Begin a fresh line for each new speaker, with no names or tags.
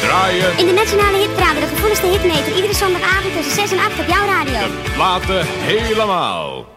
draaien.
In de Nationale hitradio de gevoeligste hitmeter. Iedere zondagavond tussen 6 en 8 op jouw radio.
De platen helemaal.